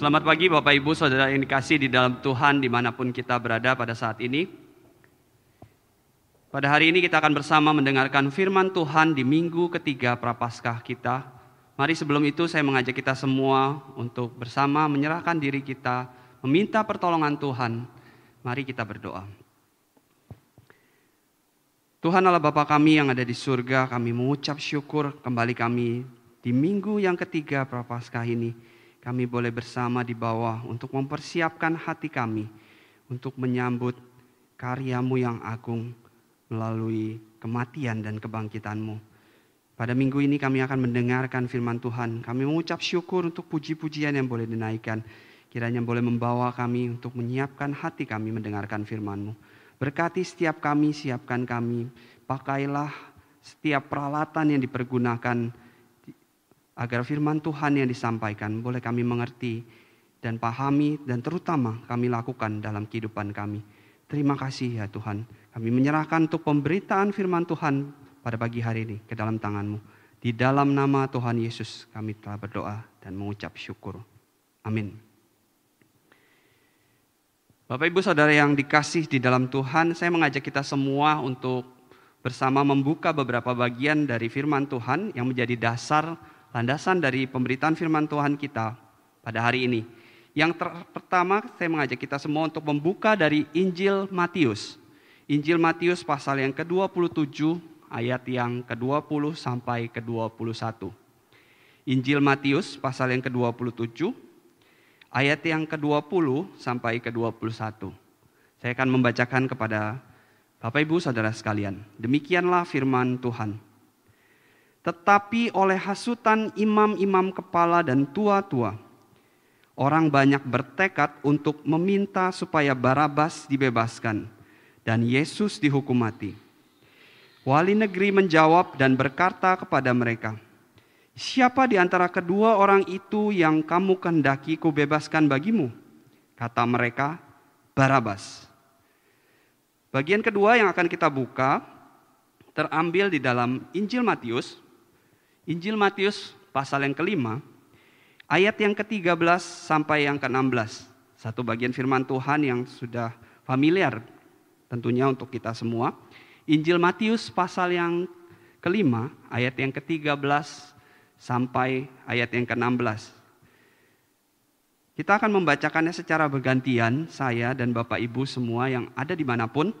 Selamat pagi Bapak Ibu Saudara yang dikasih di dalam Tuhan di mana pun kita berada pada saat ini. Pada hari ini kita akan bersama mendengarkan firman Tuhan di minggu ketiga Prapaskah kita. Mari sebelum itu saya mengajak kita semua untuk bersama menyerahkan diri kita, meminta pertolongan Tuhan. Mari kita berdoa. Tuhan Allah Bapa kami yang ada di surga, kami mengucap syukur kembali kami di minggu yang ketiga Prapaskah ini. Kami boleh bersama di bawah untuk mempersiapkan hati kami untuk menyambut karyamu yang agung melalui kematian dan kebangkitanmu. Pada minggu ini kami akan mendengarkan firman Tuhan. Kami mengucap syukur untuk puji-pujian yang boleh dinaikkan. Kiranya boleh membawa kami untuk menyiapkan hati kami mendengarkan firman-Mu. Berkati setiap kami, siapkan kami. Pakailah setiap peralatan yang dipergunakan agar firman Tuhan yang disampaikan boleh kami mengerti dan pahami dan terutama kami lakukan dalam kehidupan kami. Terima kasih ya Tuhan. Kami menyerahkan untuk pemberitaan firman Tuhan pada pagi hari ini ke dalam tanganmu. Di dalam nama Tuhan Yesus kami telah berdoa dan mengucap syukur. Amin. Bapak Ibu Saudara yang dikasih di dalam Tuhan, saya mengajak kita semua untuk bersama membuka beberapa bagian dari firman Tuhan yang menjadi dasar landasan dari pemberitaan firman Tuhan kita pada hari ini. Yang pertama saya mengajak kita semua untuk membuka dari Injil Matius. Injil Matius pasal yang ke-27 ayat yang ke-20 sampai ke-21. Injil Matius pasal yang ke-27 ayat yang ke-20 sampai ke-21. Saya akan membacakan kepada Bapak Ibu Saudara sekalian. Demikianlah firman Tuhan. Tetapi oleh hasutan imam-imam kepala dan tua-tua, orang banyak bertekad untuk meminta supaya Barabas dibebaskan dan Yesus dihukum mati. Wali negeri menjawab dan berkata kepada mereka, Siapa di antara kedua orang itu yang kamu kehendaki kubebaskan bagimu? Kata mereka, Barabas. Bagian kedua yang akan kita buka terambil di dalam Injil Matius Injil Matius pasal yang kelima, ayat yang ke-13 sampai yang ke-16. Satu bagian firman Tuhan yang sudah familiar tentunya untuk kita semua. Injil Matius pasal yang kelima, ayat yang ke-13 sampai ayat yang ke-16. Kita akan membacakannya secara bergantian, saya dan Bapak Ibu semua yang ada di mana pun.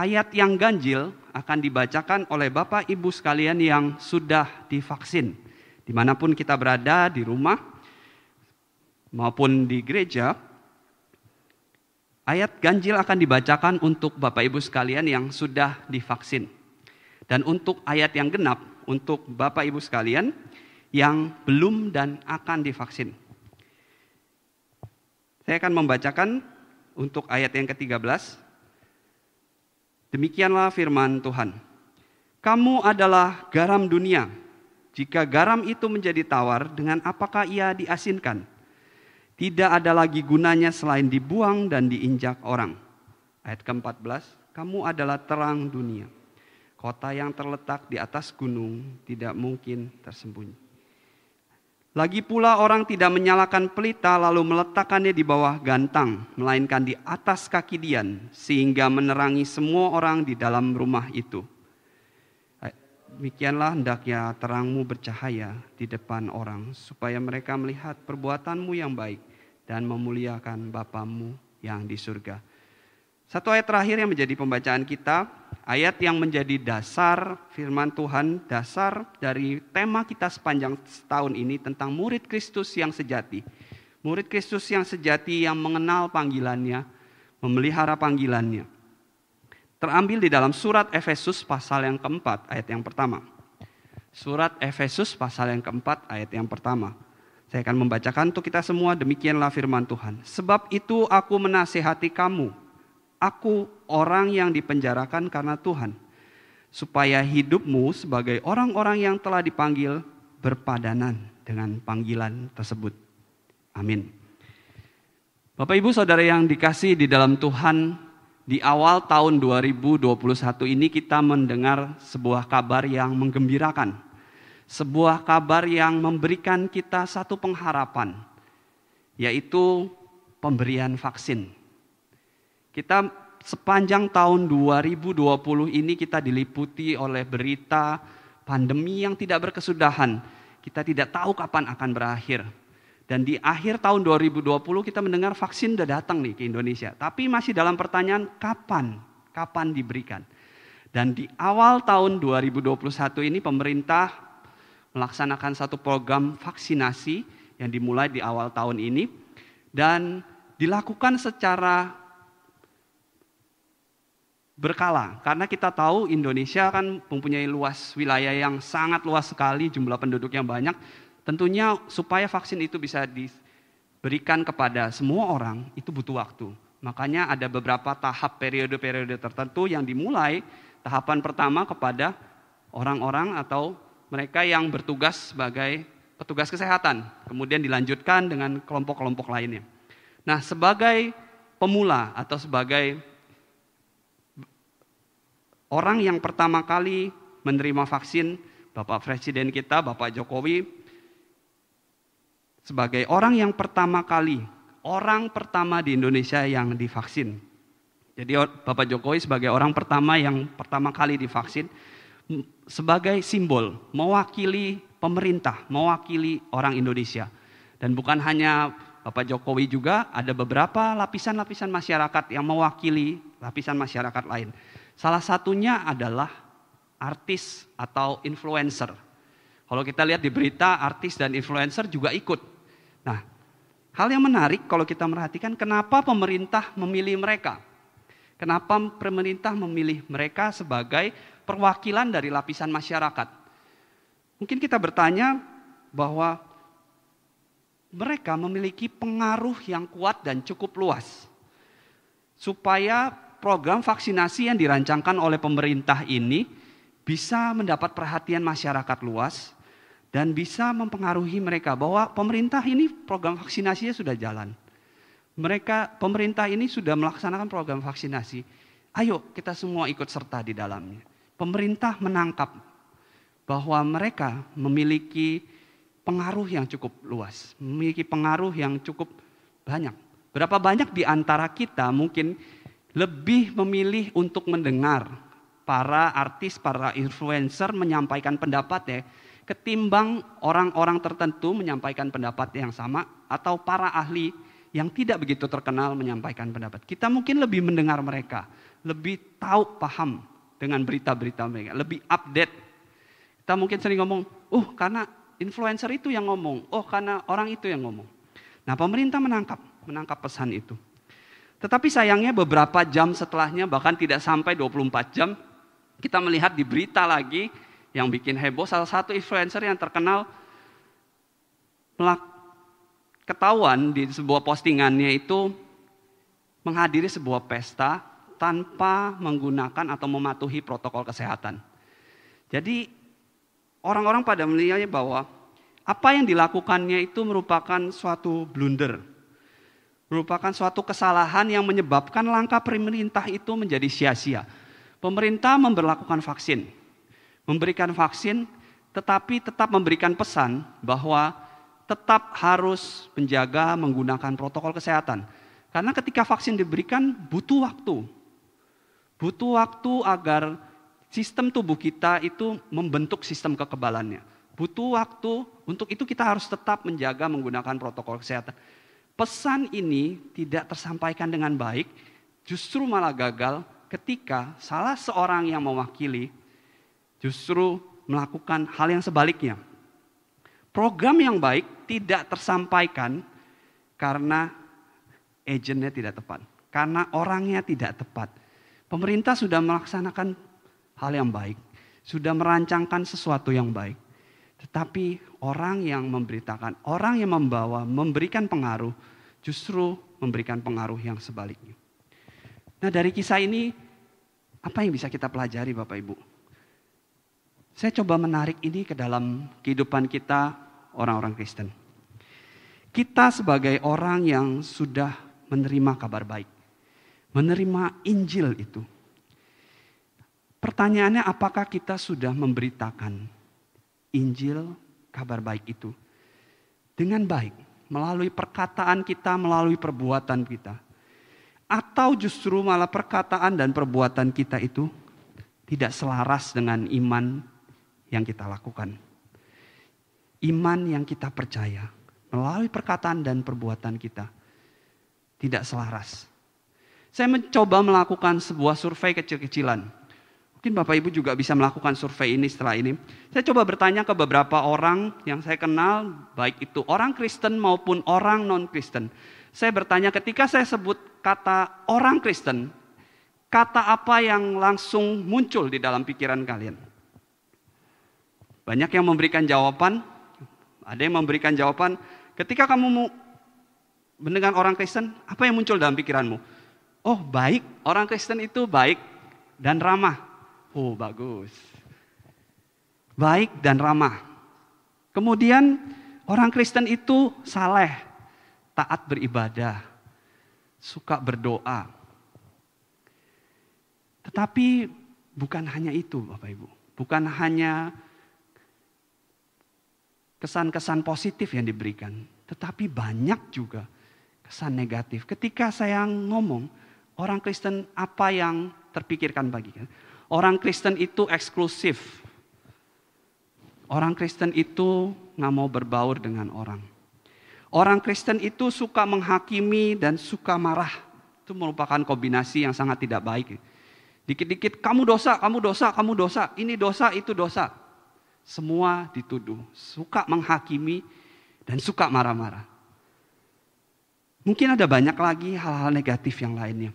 Ayat yang ganjil akan dibacakan oleh Bapak Ibu sekalian yang sudah divaksin. Di mana pun kita berada, di rumah maupun di gereja, ayat ganjil akan dibacakan untuk Bapak Ibu sekalian yang sudah divaksin. Dan untuk ayat yang genap, untuk Bapak Ibu sekalian yang belum dan akan divaksin. Saya akan membacakan untuk ayat yang ke-13 Demikianlah firman Tuhan. Kamu adalah garam dunia. Jika garam itu menjadi tawar, dengan apakah ia diasinkan? Tidak ada lagi gunanya selain dibuang dan diinjak orang. Ayat ke-14, kamu adalah terang dunia. Kota yang terletak di atas gunung tidak mungkin tersembunyi. Lagi pula orang tidak menyalakan pelita lalu meletakkannya di bawah gantang, melainkan di atas kaki dian, sehingga menerangi semua orang di dalam rumah itu. Demikianlah hendaknya terangmu bercahaya di depan orang, supaya mereka melihat perbuatanmu yang baik dan memuliakan Bapamu yang di surga. Satu ayat terakhir yang menjadi pembacaan kita, ayat yang menjadi dasar firman Tuhan, dasar dari tema kita sepanjang setahun ini tentang murid Kristus yang sejati. Murid Kristus yang sejati yang mengenal panggilannya, memelihara panggilannya. Terambil di dalam surat Efesus pasal yang keempat, ayat yang pertama. Surat Efesus pasal yang keempat, ayat yang pertama. Saya akan membacakan untuk kita semua, demikianlah firman Tuhan. Sebab itu aku menasehati kamu, Aku orang yang dipenjarakan karena Tuhan, supaya hidupmu sebagai orang-orang yang telah dipanggil berpadanan dengan panggilan tersebut. Amin. Bapak Ibu Saudara yang dikasih di dalam Tuhan, di awal tahun 2021 ini kita mendengar sebuah kabar yang menggembirakan. Sebuah kabar yang memberikan kita satu pengharapan yaitu pemberian vaksin. Kita sepanjang tahun 2020 ini kita diliputi oleh berita pandemi yang tidak berkesudahan. Kita tidak tahu kapan akan berakhir. Dan di akhir tahun 2020 kita mendengar vaksin sudah datang nih ke Indonesia. Tapi masih dalam pertanyaan kapan? Kapan diberikan? Dan di awal tahun 2021 ini pemerintah melaksanakan satu program vaksinasi yang dimulai di awal tahun ini dan dilakukan secara berkala. Karena kita tahu Indonesia kan mempunyai luas wilayah yang sangat luas sekali jumlah penduduk yang banyak. Tentunya supaya vaksin itu bisa diberikan kepada semua orang itu butuh waktu. Makanya ada beberapa tahap periode-periode tertentu yang dimulai tahapan pertama kepada orang-orang atau mereka yang bertugas sebagai petugas kesehatan. Kemudian dilanjutkan dengan kelompok-kelompok lainnya. Nah sebagai pemula atau sebagai orang yang pertama kali menerima vaksin, Bapak Presiden kita, Bapak Jokowi, sebagai orang yang pertama kali, orang pertama di Indonesia yang divaksin. Jadi Bapak Jokowi sebagai orang pertama yang pertama kali divaksin, sebagai simbol, mewakili pemerintah, mewakili orang Indonesia. Dan bukan hanya Bapak Jokowi juga, ada beberapa lapisan-lapisan masyarakat yang mewakili lapisan masyarakat lain. Salah satunya adalah artis atau influencer. Kalau kita lihat di berita, artis dan influencer juga ikut. Nah, hal yang menarik kalau kita merhatikan kenapa pemerintah memilih mereka. Kenapa pemerintah memilih mereka sebagai perwakilan dari lapisan masyarakat. Mungkin kita bertanya bahwa mereka memiliki pengaruh yang kuat dan cukup luas. Supaya program vaksinasi yang dirancangkan oleh pemerintah ini bisa mendapat perhatian masyarakat luas dan bisa mempengaruhi mereka bahwa pemerintah ini program vaksinasinya sudah jalan. Mereka pemerintah ini sudah melaksanakan program vaksinasi. Ayo kita semua ikut serta di dalamnya. Pemerintah menangkap bahwa mereka memiliki pengaruh yang cukup luas, memiliki pengaruh yang cukup banyak. Berapa banyak di antara kita mungkin lebih memilih untuk mendengar para artis, para influencer menyampaikan pendapat ya, ketimbang orang-orang tertentu menyampaikan pendapat yang sama atau para ahli yang tidak begitu terkenal menyampaikan pendapat. Kita mungkin lebih mendengar mereka, lebih tahu paham dengan berita-berita mereka, lebih update. Kita mungkin sering ngomong, "Uh, karena influencer itu yang ngomong, oh karena orang itu yang ngomong." Nah, pemerintah menangkap menangkap pesan itu. Tetapi sayangnya beberapa jam setelahnya bahkan tidak sampai 24 jam kita melihat di berita lagi yang bikin heboh salah satu influencer yang terkenal ketahuan di sebuah postingannya itu menghadiri sebuah pesta tanpa menggunakan atau mematuhi protokol kesehatan. Jadi orang-orang pada melihatnya bahwa apa yang dilakukannya itu merupakan suatu blunder, merupakan suatu kesalahan yang menyebabkan langkah pemerintah itu menjadi sia-sia. Pemerintah memperlakukan vaksin, memberikan vaksin, tetapi tetap memberikan pesan bahwa tetap harus menjaga menggunakan protokol kesehatan. Karena ketika vaksin diberikan butuh waktu. Butuh waktu agar sistem tubuh kita itu membentuk sistem kekebalannya. Butuh waktu, untuk itu kita harus tetap menjaga menggunakan protokol kesehatan pesan ini tidak tersampaikan dengan baik, justru malah gagal ketika salah seorang yang mewakili justru melakukan hal yang sebaliknya. Program yang baik tidak tersampaikan karena agentnya tidak tepat, karena orangnya tidak tepat. Pemerintah sudah melaksanakan hal yang baik, sudah merancangkan sesuatu yang baik. Tetapi orang yang memberitakan, orang yang membawa, memberikan pengaruh, justru memberikan pengaruh yang sebaliknya. Nah dari kisah ini, apa yang bisa kita pelajari Bapak Ibu? Saya coba menarik ini ke dalam kehidupan kita orang-orang Kristen. Kita sebagai orang yang sudah menerima kabar baik, menerima Injil itu. Pertanyaannya apakah kita sudah memberitakan Injil kabar baik itu dengan baik, melalui perkataan kita, melalui perbuatan kita. Atau justru malah perkataan dan perbuatan kita itu tidak selaras dengan iman yang kita lakukan. Iman yang kita percaya melalui perkataan dan perbuatan kita tidak selaras. Saya mencoba melakukan sebuah survei kecil-kecilan. Mungkin Bapak Ibu juga bisa melakukan survei ini setelah ini. Saya coba bertanya ke beberapa orang yang saya kenal, baik itu orang Kristen maupun orang non-Kristen. Saya bertanya ketika saya sebut kata orang Kristen, kata apa yang langsung muncul di dalam pikiran kalian? Banyak yang memberikan jawaban, ada yang memberikan jawaban, ketika kamu mendengar orang Kristen, apa yang muncul dalam pikiranmu? Oh baik, orang Kristen itu baik dan ramah. Oh bagus. Baik dan ramah. Kemudian orang Kristen itu saleh, taat beribadah, suka berdoa. Tetapi bukan hanya itu Bapak Ibu. Bukan hanya kesan-kesan positif yang diberikan. Tetapi banyak juga kesan negatif. Ketika saya ngomong, orang Kristen apa yang terpikirkan bagi? Orang Kristen itu eksklusif. Orang Kristen itu nggak mau berbaur dengan orang. Orang Kristen itu suka menghakimi dan suka marah. Itu merupakan kombinasi yang sangat tidak baik. Dikit-dikit kamu dosa, kamu dosa, kamu dosa. Ini dosa, itu dosa. Semua dituduh. Suka menghakimi dan suka marah-marah. Mungkin ada banyak lagi hal-hal negatif yang lainnya.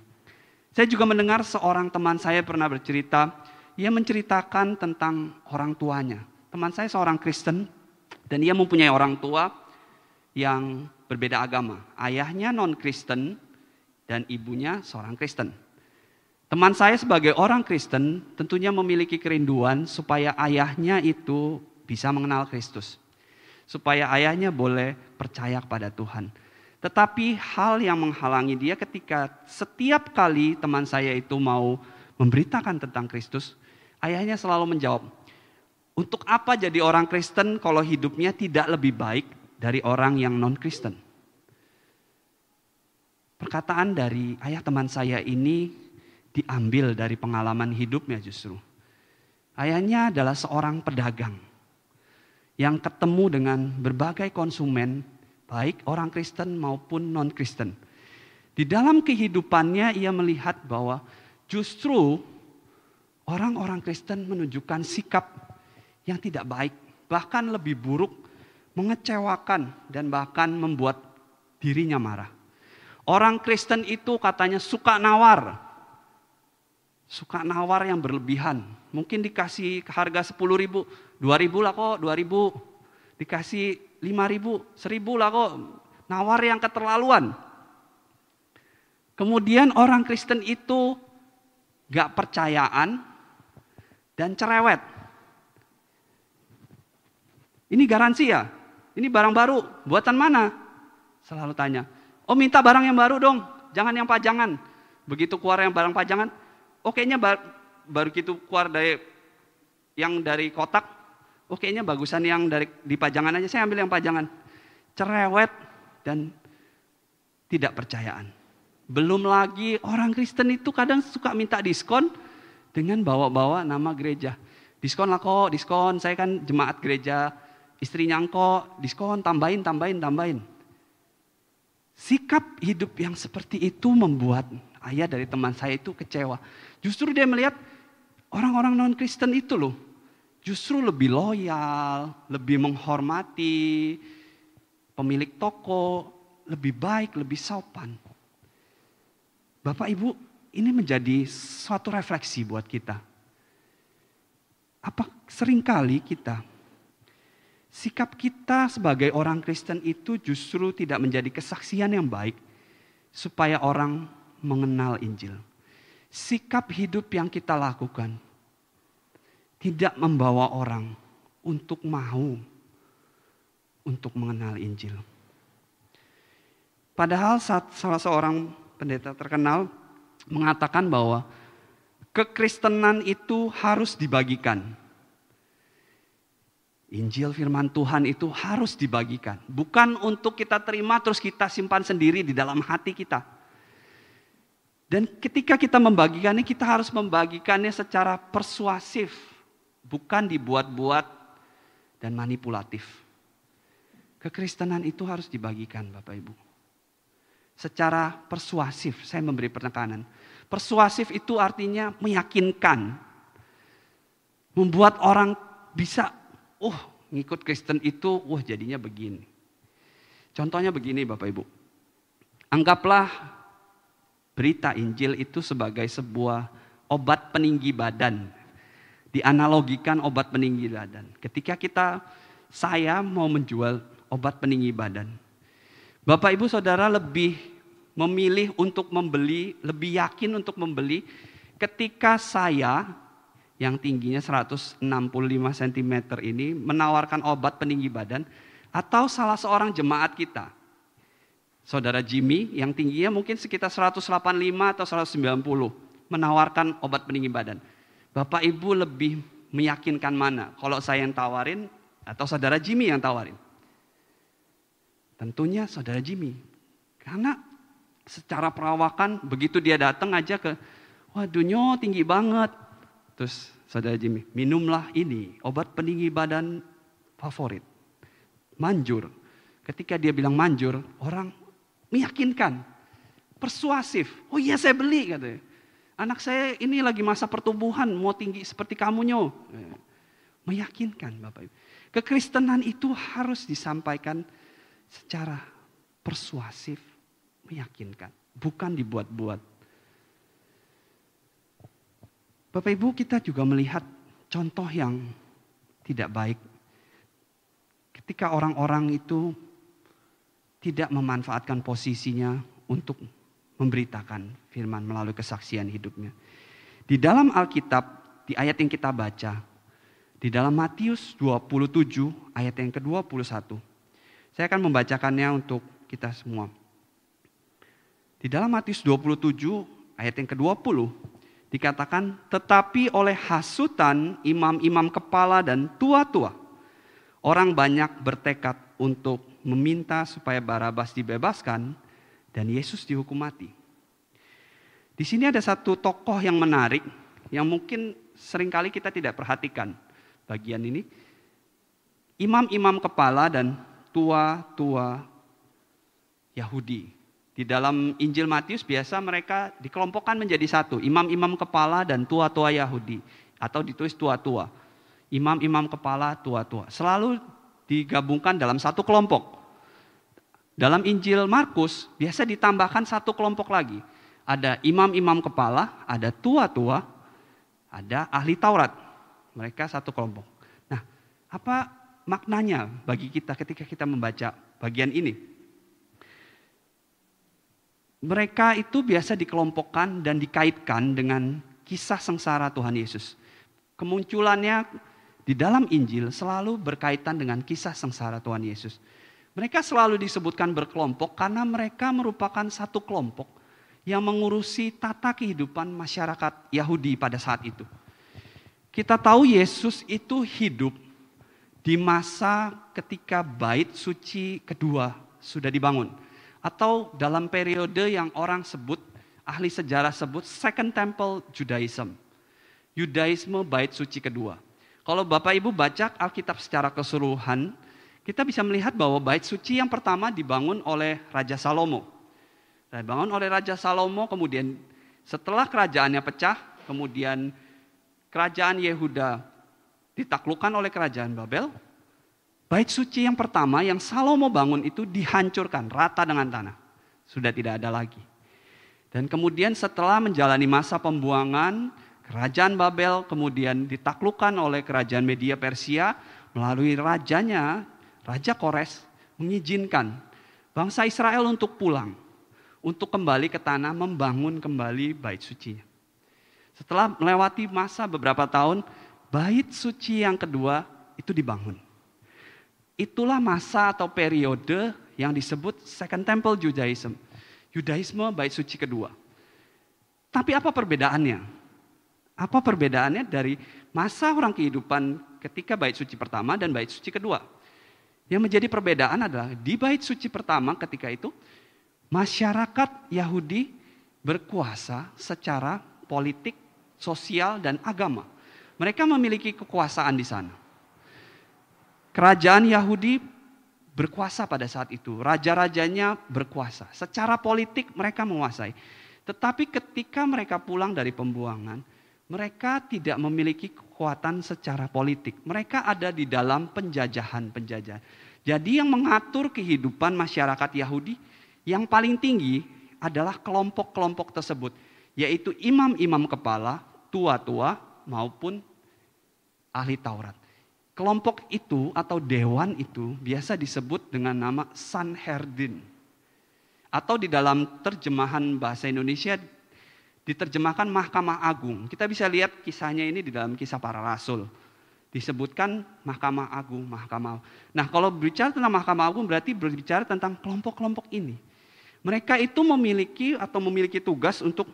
Saya juga mendengar seorang teman saya pernah bercerita, ia menceritakan tentang orang tuanya. Teman saya seorang Kristen dan ia mempunyai orang tua yang berbeda agama. Ayahnya non-Kristen dan ibunya seorang Kristen. Teman saya sebagai orang Kristen tentunya memiliki kerinduan supaya ayahnya itu bisa mengenal Kristus. Supaya ayahnya boleh percaya kepada Tuhan. Tetapi hal yang menghalangi dia ketika setiap kali teman saya itu mau memberitakan tentang Kristus, ayahnya selalu menjawab, untuk apa jadi orang Kristen kalau hidupnya tidak lebih baik dari orang yang non-Kristen? Perkataan dari ayah teman saya ini diambil dari pengalaman hidupnya justru. Ayahnya adalah seorang pedagang yang ketemu dengan berbagai konsumen baik orang Kristen maupun non-Kristen. Di dalam kehidupannya ia melihat bahwa justru orang-orang Kristen menunjukkan sikap yang tidak baik, bahkan lebih buruk, mengecewakan dan bahkan membuat dirinya marah. Orang Kristen itu katanya suka nawar. Suka nawar yang berlebihan. Mungkin dikasih harga 10 ribu, 2 ribu lah kok, 2 ribu. Dikasih lima ribu, seribu lah kok. Nawar yang keterlaluan. Kemudian orang Kristen itu gak percayaan dan cerewet. Ini garansi ya? Ini barang baru, buatan mana? Selalu tanya. Oh minta barang yang baru dong, jangan yang pajangan. Begitu keluar yang barang pajangan, oh kayaknya baru, baru gitu keluar dari yang dari kotak, Oh kayaknya bagusan yang dari di pajangan aja, saya ambil yang pajangan. Cerewet dan tidak percayaan. Belum lagi orang Kristen itu kadang suka minta diskon dengan bawa-bawa nama gereja. Diskon lah kok, diskon, saya kan jemaat gereja. Istrinya kok, diskon, tambahin, tambahin, tambahin. Sikap hidup yang seperti itu membuat ayah dari teman saya itu kecewa. Justru dia melihat orang-orang non-Kristen itu loh justru lebih loyal, lebih menghormati pemilik toko, lebih baik, lebih sopan. Bapak Ibu, ini menjadi suatu refleksi buat kita. Apa sering kali kita sikap kita sebagai orang Kristen itu justru tidak menjadi kesaksian yang baik supaya orang mengenal Injil. Sikap hidup yang kita lakukan tidak membawa orang untuk mau untuk mengenal Injil. Padahal saat salah seorang pendeta terkenal mengatakan bahwa kekristenan itu harus dibagikan. Injil firman Tuhan itu harus dibagikan. Bukan untuk kita terima terus kita simpan sendiri di dalam hati kita. Dan ketika kita membagikannya, kita harus membagikannya secara persuasif. Bukan dibuat-buat dan manipulatif. Kekristenan itu harus dibagikan Bapak Ibu. Secara persuasif, saya memberi penekanan. Persuasif itu artinya meyakinkan. Membuat orang bisa oh ngikut Kristen itu, wah jadinya begini. Contohnya begini Bapak Ibu. Anggaplah berita Injil itu sebagai sebuah obat peninggi badan. Dianalogikan obat peninggi badan. Ketika kita, saya mau menjual obat peninggi badan. Bapak Ibu Saudara lebih memilih untuk membeli, lebih yakin untuk membeli ketika saya yang tingginya 165 cm ini menawarkan obat peninggi badan atau salah seorang jemaat kita. Saudara Jimmy yang tingginya mungkin sekitar 185 atau 190 menawarkan obat peninggi badan. Bapak Ibu lebih meyakinkan mana? Kalau saya yang tawarin atau saudara Jimmy yang tawarin? Tentunya saudara Jimmy. Karena secara perawakan begitu dia datang aja ke waduh nyo tinggi banget Terus saudara Jimmy, minumlah ini, obat peninggi badan favorit. Manjur. Ketika dia bilang manjur, orang meyakinkan. Persuasif. Oh iya saya beli katanya. Anak saya ini lagi masa pertumbuhan, mau tinggi seperti kamu nyo. Meyakinkan Bapak Ibu. Kekristenan itu harus disampaikan secara persuasif, meyakinkan. Bukan dibuat-buat Bapak Ibu kita juga melihat contoh yang tidak baik. Ketika orang-orang itu tidak memanfaatkan posisinya untuk memberitakan firman melalui kesaksian hidupnya. Di dalam Alkitab, di ayat yang kita baca, di dalam Matius 27 ayat yang ke-21. Saya akan membacakannya untuk kita semua. Di dalam Matius 27 ayat yang ke-20 Dikatakan, tetapi oleh hasutan imam-imam kepala dan tua-tua, orang banyak bertekad untuk meminta supaya Barabas dibebaskan dan Yesus dihukum mati. Di sini ada satu tokoh yang menarik yang mungkin sering kali kita tidak perhatikan bagian ini. Imam-imam kepala dan tua-tua Yahudi di dalam Injil Matius biasa mereka dikelompokkan menjadi satu, imam-imam kepala dan tua-tua Yahudi atau ditulis tua-tua. Imam-imam kepala, tua-tua. Selalu digabungkan dalam satu kelompok. Dalam Injil Markus biasa ditambahkan satu kelompok lagi. Ada imam-imam kepala, ada tua-tua, ada ahli Taurat. Mereka satu kelompok. Nah, apa maknanya bagi kita ketika kita membaca bagian ini? mereka itu biasa dikelompokkan dan dikaitkan dengan kisah sengsara Tuhan Yesus. Kemunculannya di dalam Injil selalu berkaitan dengan kisah sengsara Tuhan Yesus. Mereka selalu disebutkan berkelompok karena mereka merupakan satu kelompok yang mengurusi tata kehidupan masyarakat Yahudi pada saat itu. Kita tahu Yesus itu hidup di masa ketika bait suci kedua sudah dibangun atau dalam periode yang orang sebut, ahli sejarah sebut Second Temple Judaism. Yudaisme bait suci kedua. Kalau Bapak Ibu baca Alkitab secara keseluruhan, kita bisa melihat bahwa bait suci yang pertama dibangun oleh Raja Salomo. Dibangun oleh Raja Salomo, kemudian setelah kerajaannya pecah, kemudian kerajaan Yehuda ditaklukkan oleh kerajaan Babel, Bait suci yang pertama yang Salomo bangun itu dihancurkan rata dengan tanah. Sudah tidak ada lagi. Dan kemudian setelah menjalani masa pembuangan, kerajaan Babel kemudian ditaklukkan oleh kerajaan Media Persia melalui rajanya, Raja Kores mengizinkan bangsa Israel untuk pulang, untuk kembali ke tanah membangun kembali bait sucinya. Setelah melewati masa beberapa tahun, bait suci yang kedua itu dibangun. Itulah masa atau periode yang disebut Second Temple Judaism. Yudaisme bait suci kedua. Tapi apa perbedaannya? Apa perbedaannya dari masa orang kehidupan ketika bait suci pertama dan bait suci kedua. Yang menjadi perbedaan adalah di bait suci pertama ketika itu masyarakat Yahudi berkuasa secara politik, sosial, dan agama. Mereka memiliki kekuasaan di sana. Kerajaan Yahudi berkuasa pada saat itu. Raja-rajanya berkuasa. Secara politik mereka menguasai. Tetapi ketika mereka pulang dari pembuangan, mereka tidak memiliki kekuatan secara politik. Mereka ada di dalam penjajahan-penjajahan. Jadi yang mengatur kehidupan masyarakat Yahudi yang paling tinggi adalah kelompok-kelompok tersebut. Yaitu imam-imam kepala, tua-tua maupun ahli Taurat. Kelompok itu atau dewan itu biasa disebut dengan nama Sanherdin. Atau di dalam terjemahan bahasa Indonesia diterjemahkan Mahkamah Agung. Kita bisa lihat kisahnya ini di dalam kisah para rasul. Disebutkan Mahkamah Agung, Mahkamah. Nah, kalau berbicara tentang Mahkamah Agung berarti berbicara tentang kelompok-kelompok ini. Mereka itu memiliki atau memiliki tugas untuk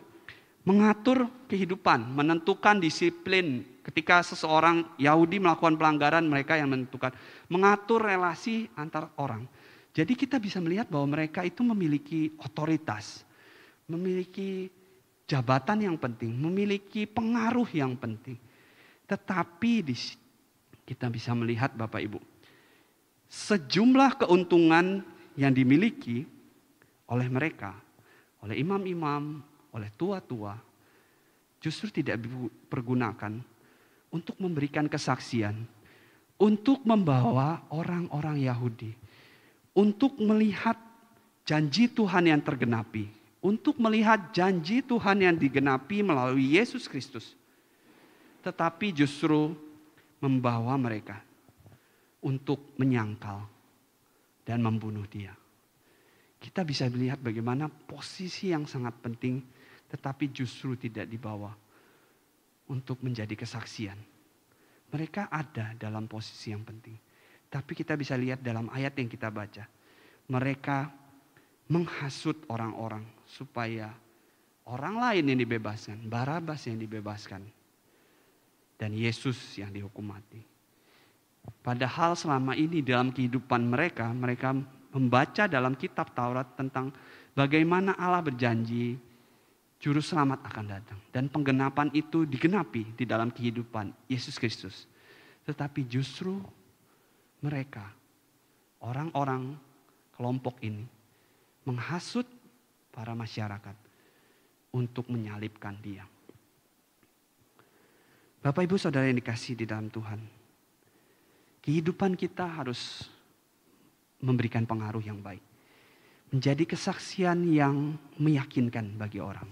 mengatur kehidupan, menentukan disiplin. Ketika seseorang Yahudi melakukan pelanggaran, mereka yang menentukan, mengatur relasi antar orang. Jadi kita bisa melihat bahwa mereka itu memiliki otoritas, memiliki jabatan yang penting, memiliki pengaruh yang penting. Tetapi di, kita bisa melihat Bapak Ibu, sejumlah keuntungan yang dimiliki oleh mereka, oleh imam-imam, oleh tua-tua, justru tidak dipergunakan untuk memberikan kesaksian, untuk membawa orang-orang Yahudi, untuk melihat janji Tuhan yang tergenapi untuk melihat janji Tuhan yang digenapi melalui Yesus Kristus. Tetapi justru membawa mereka untuk menyangkal dan membunuh dia. Kita bisa melihat bagaimana posisi yang sangat penting tetapi justru tidak dibawa untuk menjadi kesaksian. Mereka ada dalam posisi yang penting. Tapi kita bisa lihat dalam ayat yang kita baca. Mereka menghasut orang-orang supaya orang lain yang dibebaskan, Barabas yang dibebaskan, dan Yesus yang dihukum mati. Padahal selama ini dalam kehidupan mereka, mereka membaca dalam kitab Taurat tentang bagaimana Allah berjanji juru selamat akan datang. Dan penggenapan itu digenapi di dalam kehidupan Yesus Kristus. Tetapi justru mereka, orang-orang kelompok ini, menghasut para masyarakat untuk menyalibkan dia. Bapak Ibu Saudara yang dikasih di dalam Tuhan. Kehidupan kita harus memberikan pengaruh yang baik. Menjadi kesaksian yang meyakinkan bagi orang.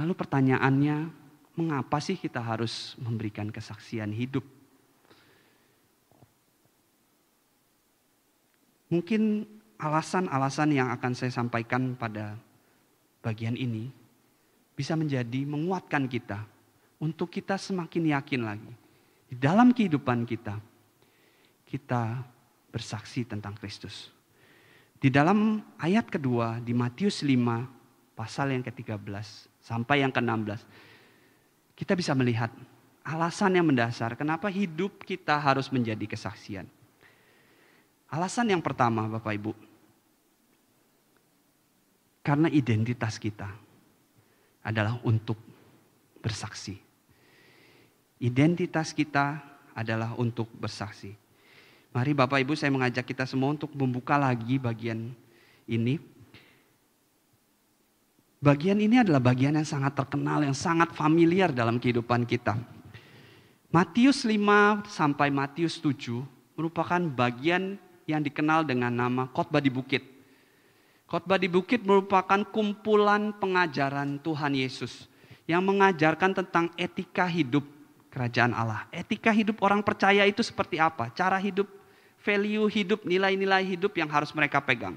Lalu pertanyaannya, mengapa sih kita harus memberikan kesaksian hidup? Mungkin alasan-alasan yang akan saya sampaikan pada bagian ini bisa menjadi menguatkan kita untuk kita semakin yakin lagi di dalam kehidupan kita kita bersaksi tentang Kristus. Di dalam ayat kedua di Matius 5 pasal yang ke-13 sampai yang ke-16 kita bisa melihat alasan yang mendasar kenapa hidup kita harus menjadi kesaksian. Alasan yang pertama Bapak Ibu, karena identitas kita adalah untuk bersaksi. Identitas kita adalah untuk bersaksi. Mari Bapak Ibu saya mengajak kita semua untuk membuka lagi bagian ini. Bagian ini adalah bagian yang sangat terkenal, yang sangat familiar dalam kehidupan kita. Matius 5 sampai Matius 7 merupakan bagian yang dikenal dengan nama khotbah di bukit. Khotbah di bukit merupakan kumpulan pengajaran Tuhan Yesus yang mengajarkan tentang etika hidup kerajaan Allah. Etika hidup orang percaya itu seperti apa? Cara hidup, value hidup, nilai-nilai hidup yang harus mereka pegang.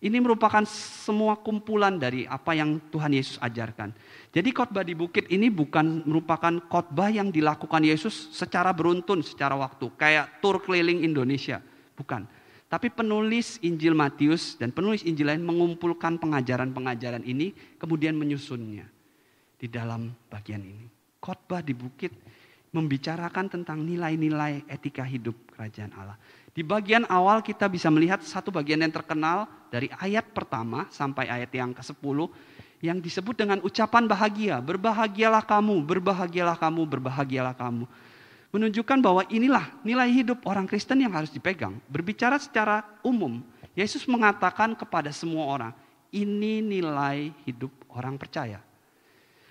Ini merupakan semua kumpulan dari apa yang Tuhan Yesus ajarkan. Jadi khotbah di bukit ini bukan merupakan khotbah yang dilakukan Yesus secara beruntun secara waktu, kayak tur keliling Indonesia, bukan. Tapi penulis Injil Matius dan penulis Injil lain mengumpulkan pengajaran-pengajaran ini kemudian menyusunnya di dalam bagian ini. Khotbah di bukit membicarakan tentang nilai-nilai etika hidup kerajaan Allah. Di bagian awal kita bisa melihat satu bagian yang terkenal dari ayat pertama sampai ayat yang ke-10 yang disebut dengan ucapan bahagia. Berbahagialah kamu, berbahagialah kamu, berbahagialah kamu. Menunjukkan bahwa inilah nilai hidup orang Kristen yang harus dipegang. Berbicara secara umum, Yesus mengatakan kepada semua orang, ini nilai hidup orang percaya.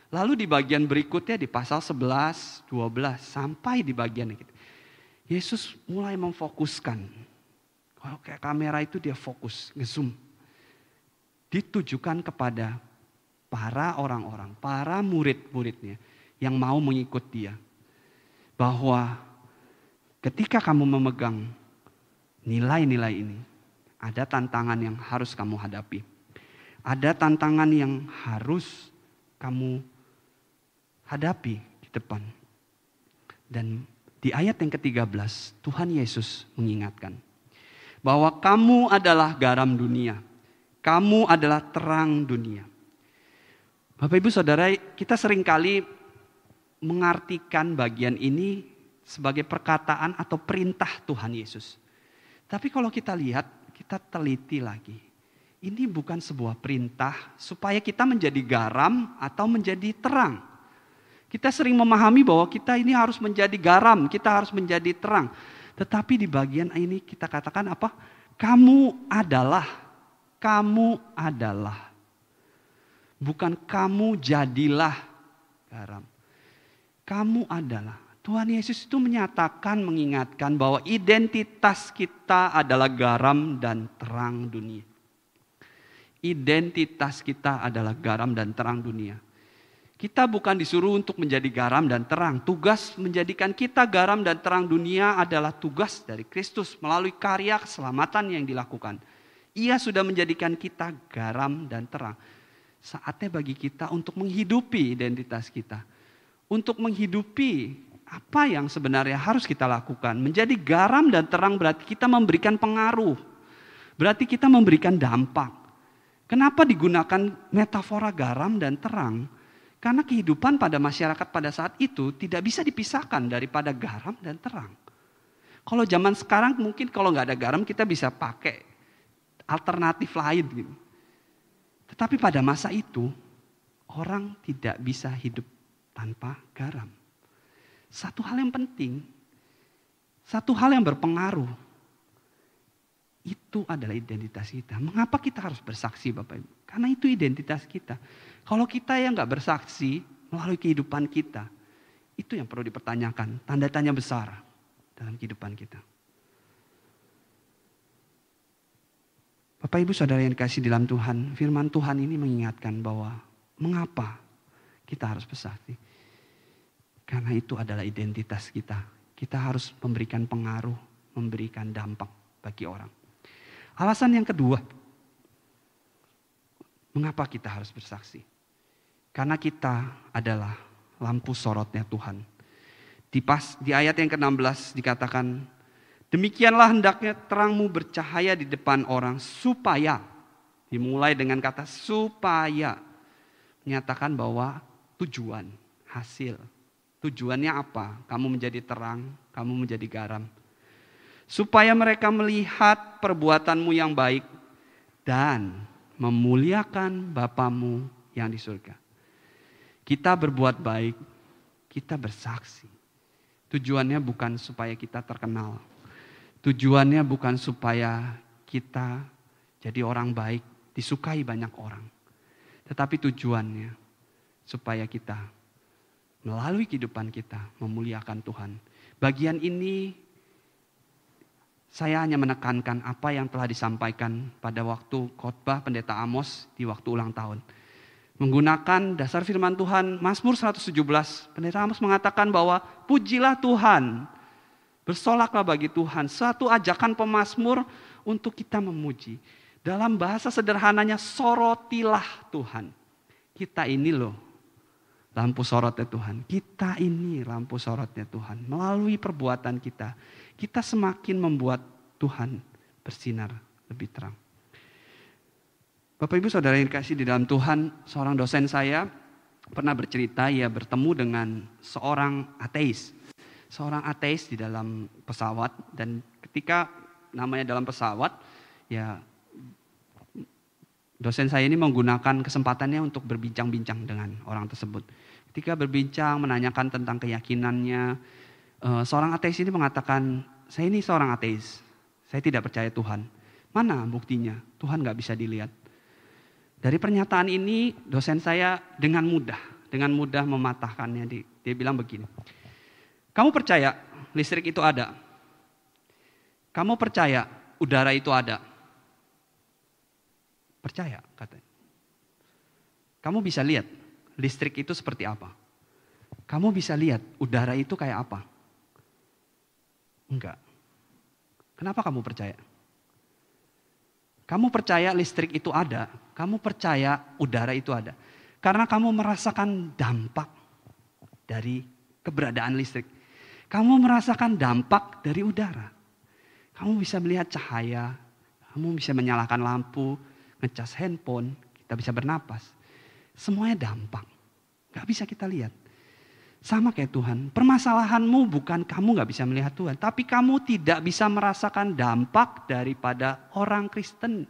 Lalu di bagian berikutnya di pasal 11, 12 sampai di bagian ini. Yesus mulai memfokuskan. Kalau kayak kamera itu dia fokus, ngezoom. Ditujukan kepada para orang-orang, para murid-muridnya yang mau mengikut dia. Bahwa ketika kamu memegang nilai-nilai ini, ada tantangan yang harus kamu hadapi. Ada tantangan yang harus kamu hadapi di depan. Dan di ayat yang ke-13, Tuhan Yesus mengingatkan bahwa kamu adalah garam dunia. Kamu adalah terang dunia. Bapak Ibu Saudara, kita sering kali mengartikan bagian ini sebagai perkataan atau perintah Tuhan Yesus. Tapi kalau kita lihat, kita teliti lagi. Ini bukan sebuah perintah supaya kita menjadi garam atau menjadi terang. Kita sering memahami bahwa kita ini harus menjadi garam, kita harus menjadi terang. Tetapi di bagian ini kita katakan apa? Kamu adalah, kamu adalah Bukan kamu jadilah garam. Kamu adalah. Tuhan Yesus itu menyatakan, mengingatkan bahwa identitas kita adalah garam dan terang dunia. Identitas kita adalah garam dan terang dunia. Kita bukan disuruh untuk menjadi garam dan terang. Tugas menjadikan kita garam dan terang dunia adalah tugas dari Kristus melalui karya keselamatan yang dilakukan. Ia sudah menjadikan kita garam dan terang. Saatnya bagi kita untuk menghidupi identitas kita. Untuk menghidupi apa yang sebenarnya harus kita lakukan. Menjadi garam dan terang berarti kita memberikan pengaruh. Berarti kita memberikan dampak. Kenapa digunakan metafora garam dan terang? Karena kehidupan pada masyarakat pada saat itu tidak bisa dipisahkan daripada garam dan terang. Kalau zaman sekarang mungkin kalau nggak ada garam kita bisa pakai alternatif lain gitu. Tetapi pada masa itu, orang tidak bisa hidup tanpa garam. Satu hal yang penting, satu hal yang berpengaruh, itu adalah identitas kita. Mengapa kita harus bersaksi Bapak Ibu? Karena itu identitas kita. Kalau kita yang nggak bersaksi melalui kehidupan kita, itu yang perlu dipertanyakan. Tanda tanya besar dalam kehidupan kita. Bapak Ibu Saudara yang dikasih dalam Tuhan, firman Tuhan ini mengingatkan bahwa mengapa kita harus bersaksi. Karena itu adalah identitas kita. Kita harus memberikan pengaruh, memberikan dampak bagi orang. Alasan yang kedua, mengapa kita harus bersaksi? Karena kita adalah lampu sorotnya Tuhan. Di, pas, di ayat yang ke-16 dikatakan, Demikianlah hendaknya terangmu bercahaya di depan orang supaya dimulai dengan kata supaya menyatakan bahwa tujuan, hasil. Tujuannya apa? Kamu menjadi terang, kamu menjadi garam. Supaya mereka melihat perbuatanmu yang baik dan memuliakan Bapamu yang di surga. Kita berbuat baik, kita bersaksi. Tujuannya bukan supaya kita terkenal, Tujuannya bukan supaya kita jadi orang baik, disukai banyak orang. Tetapi tujuannya supaya kita melalui kehidupan kita memuliakan Tuhan. Bagian ini saya hanya menekankan apa yang telah disampaikan pada waktu khotbah pendeta Amos di waktu ulang tahun. Menggunakan dasar firman Tuhan Mazmur 117, pendeta Amos mengatakan bahwa pujilah Tuhan Bersolaklah bagi Tuhan. Satu ajakan pemazmur untuk kita memuji. Dalam bahasa sederhananya, sorotilah Tuhan. Kita ini loh, lampu sorotnya Tuhan. Kita ini lampu sorotnya Tuhan. Melalui perbuatan kita, kita semakin membuat Tuhan bersinar lebih terang. Bapak Ibu Saudara yang dikasih di dalam Tuhan, seorang dosen saya pernah bercerita ia bertemu dengan seorang ateis seorang ateis di dalam pesawat dan ketika namanya dalam pesawat ya dosen saya ini menggunakan kesempatannya untuk berbincang-bincang dengan orang tersebut. Ketika berbincang menanyakan tentang keyakinannya, eh, seorang ateis ini mengatakan, saya ini seorang ateis, saya tidak percaya Tuhan. Mana buktinya? Tuhan nggak bisa dilihat. Dari pernyataan ini dosen saya dengan mudah, dengan mudah mematahkannya. Dia bilang begini, kamu percaya listrik itu ada? Kamu percaya udara itu ada? Percaya katanya. Kamu bisa lihat listrik itu seperti apa? Kamu bisa lihat udara itu kayak apa? Enggak. Kenapa kamu percaya? Kamu percaya listrik itu ada, kamu percaya udara itu ada. Karena kamu merasakan dampak dari keberadaan listrik. Kamu merasakan dampak dari udara. Kamu bisa melihat cahaya, kamu bisa menyalakan lampu, ngecas handphone, kita bisa bernapas. Semuanya dampak. Gak bisa kita lihat. Sama kayak Tuhan, permasalahanmu bukan kamu gak bisa melihat Tuhan, tapi kamu tidak bisa merasakan dampak daripada orang Kristen.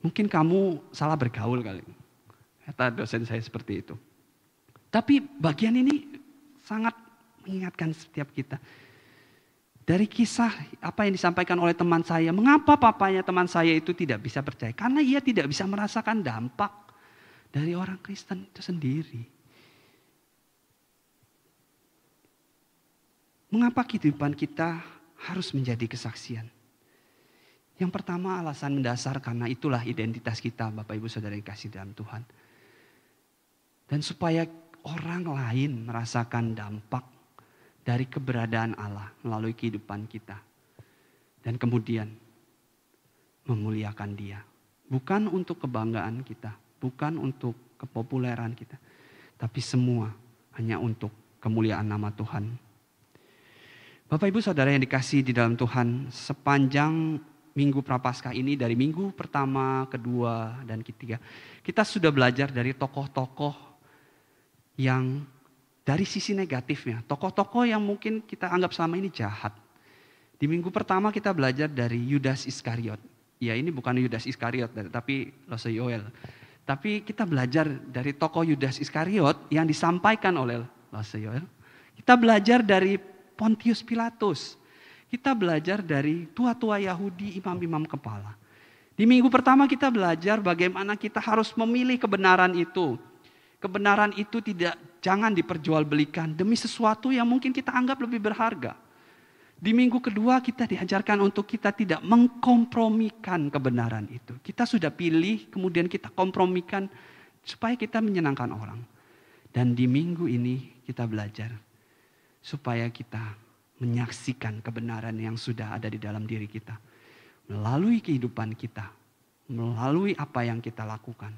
Mungkin kamu salah bergaul kali. Kata dosen saya seperti itu. Tapi bagian ini sangat mengingatkan setiap kita. Dari kisah apa yang disampaikan oleh teman saya, mengapa papanya teman saya itu tidak bisa percaya? Karena ia tidak bisa merasakan dampak dari orang Kristen itu sendiri. Mengapa kehidupan kita harus menjadi kesaksian? Yang pertama alasan mendasar karena itulah identitas kita Bapak Ibu Saudara yang kasih dalam Tuhan. Dan supaya orang lain merasakan dampak dari keberadaan Allah melalui kehidupan kita. Dan kemudian memuliakan dia. Bukan untuk kebanggaan kita, bukan untuk kepopuleran kita. Tapi semua hanya untuk kemuliaan nama Tuhan. Bapak Ibu Saudara yang dikasih di dalam Tuhan, sepanjang minggu Prapaskah ini dari minggu pertama, kedua, dan ketiga. Kita sudah belajar dari tokoh-tokoh yang dari sisi negatifnya, tokoh-tokoh yang mungkin kita anggap selama ini jahat. Di minggu pertama kita belajar dari Yudas Iskariot. Ya ini bukan Yudas Iskariot, tapi Lose Yoel. Tapi kita belajar dari tokoh Yudas Iskariot yang disampaikan oleh Lose Yoel. Kita belajar dari Pontius Pilatus. Kita belajar dari tua-tua Yahudi, imam-imam kepala. Di minggu pertama kita belajar bagaimana kita harus memilih kebenaran itu kebenaran itu tidak jangan diperjualbelikan demi sesuatu yang mungkin kita anggap lebih berharga. Di minggu kedua kita diajarkan untuk kita tidak mengkompromikan kebenaran itu. Kita sudah pilih, kemudian kita kompromikan supaya kita menyenangkan orang. Dan di minggu ini kita belajar supaya kita menyaksikan kebenaran yang sudah ada di dalam diri kita. Melalui kehidupan kita, melalui apa yang kita lakukan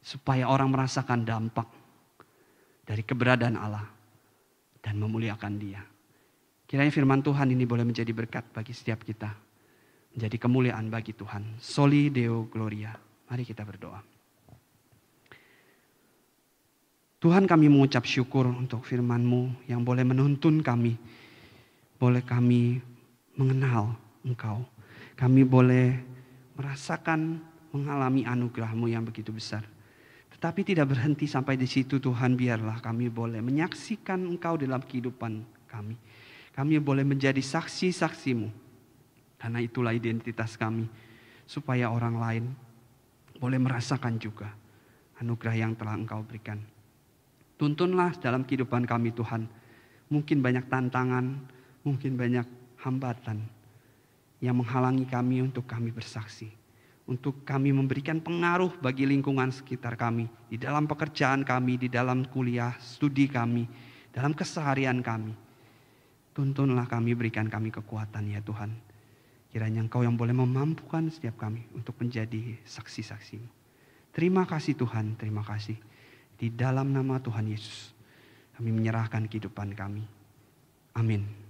supaya orang merasakan dampak dari keberadaan Allah dan memuliakan Dia. Kiranya firman Tuhan ini boleh menjadi berkat bagi setiap kita. Menjadi kemuliaan bagi Tuhan. Soli Deo Gloria. Mari kita berdoa. Tuhan kami mengucap syukur untuk firman-Mu yang boleh menuntun kami. Boleh kami mengenal Engkau. Kami boleh merasakan mengalami anugerah-Mu yang begitu besar. Tetapi tidak berhenti sampai di situ Tuhan biarlah kami boleh menyaksikan Engkau dalam kehidupan kami. Kami boleh menjadi saksi-saksimu. Karena itulah identitas kami. Supaya orang lain boleh merasakan juga anugerah yang telah Engkau berikan. Tuntunlah dalam kehidupan kami Tuhan. Mungkin banyak tantangan, mungkin banyak hambatan yang menghalangi kami untuk kami bersaksi untuk kami memberikan pengaruh bagi lingkungan sekitar kami, di dalam pekerjaan kami, di dalam kuliah, studi kami, dalam keseharian kami. Tuntunlah kami, berikan kami kekuatan ya Tuhan. Kiranya Engkau yang boleh memampukan setiap kami untuk menjadi saksi-saksi. Terima kasih Tuhan, terima kasih. Di dalam nama Tuhan Yesus, kami menyerahkan kehidupan kami. Amin.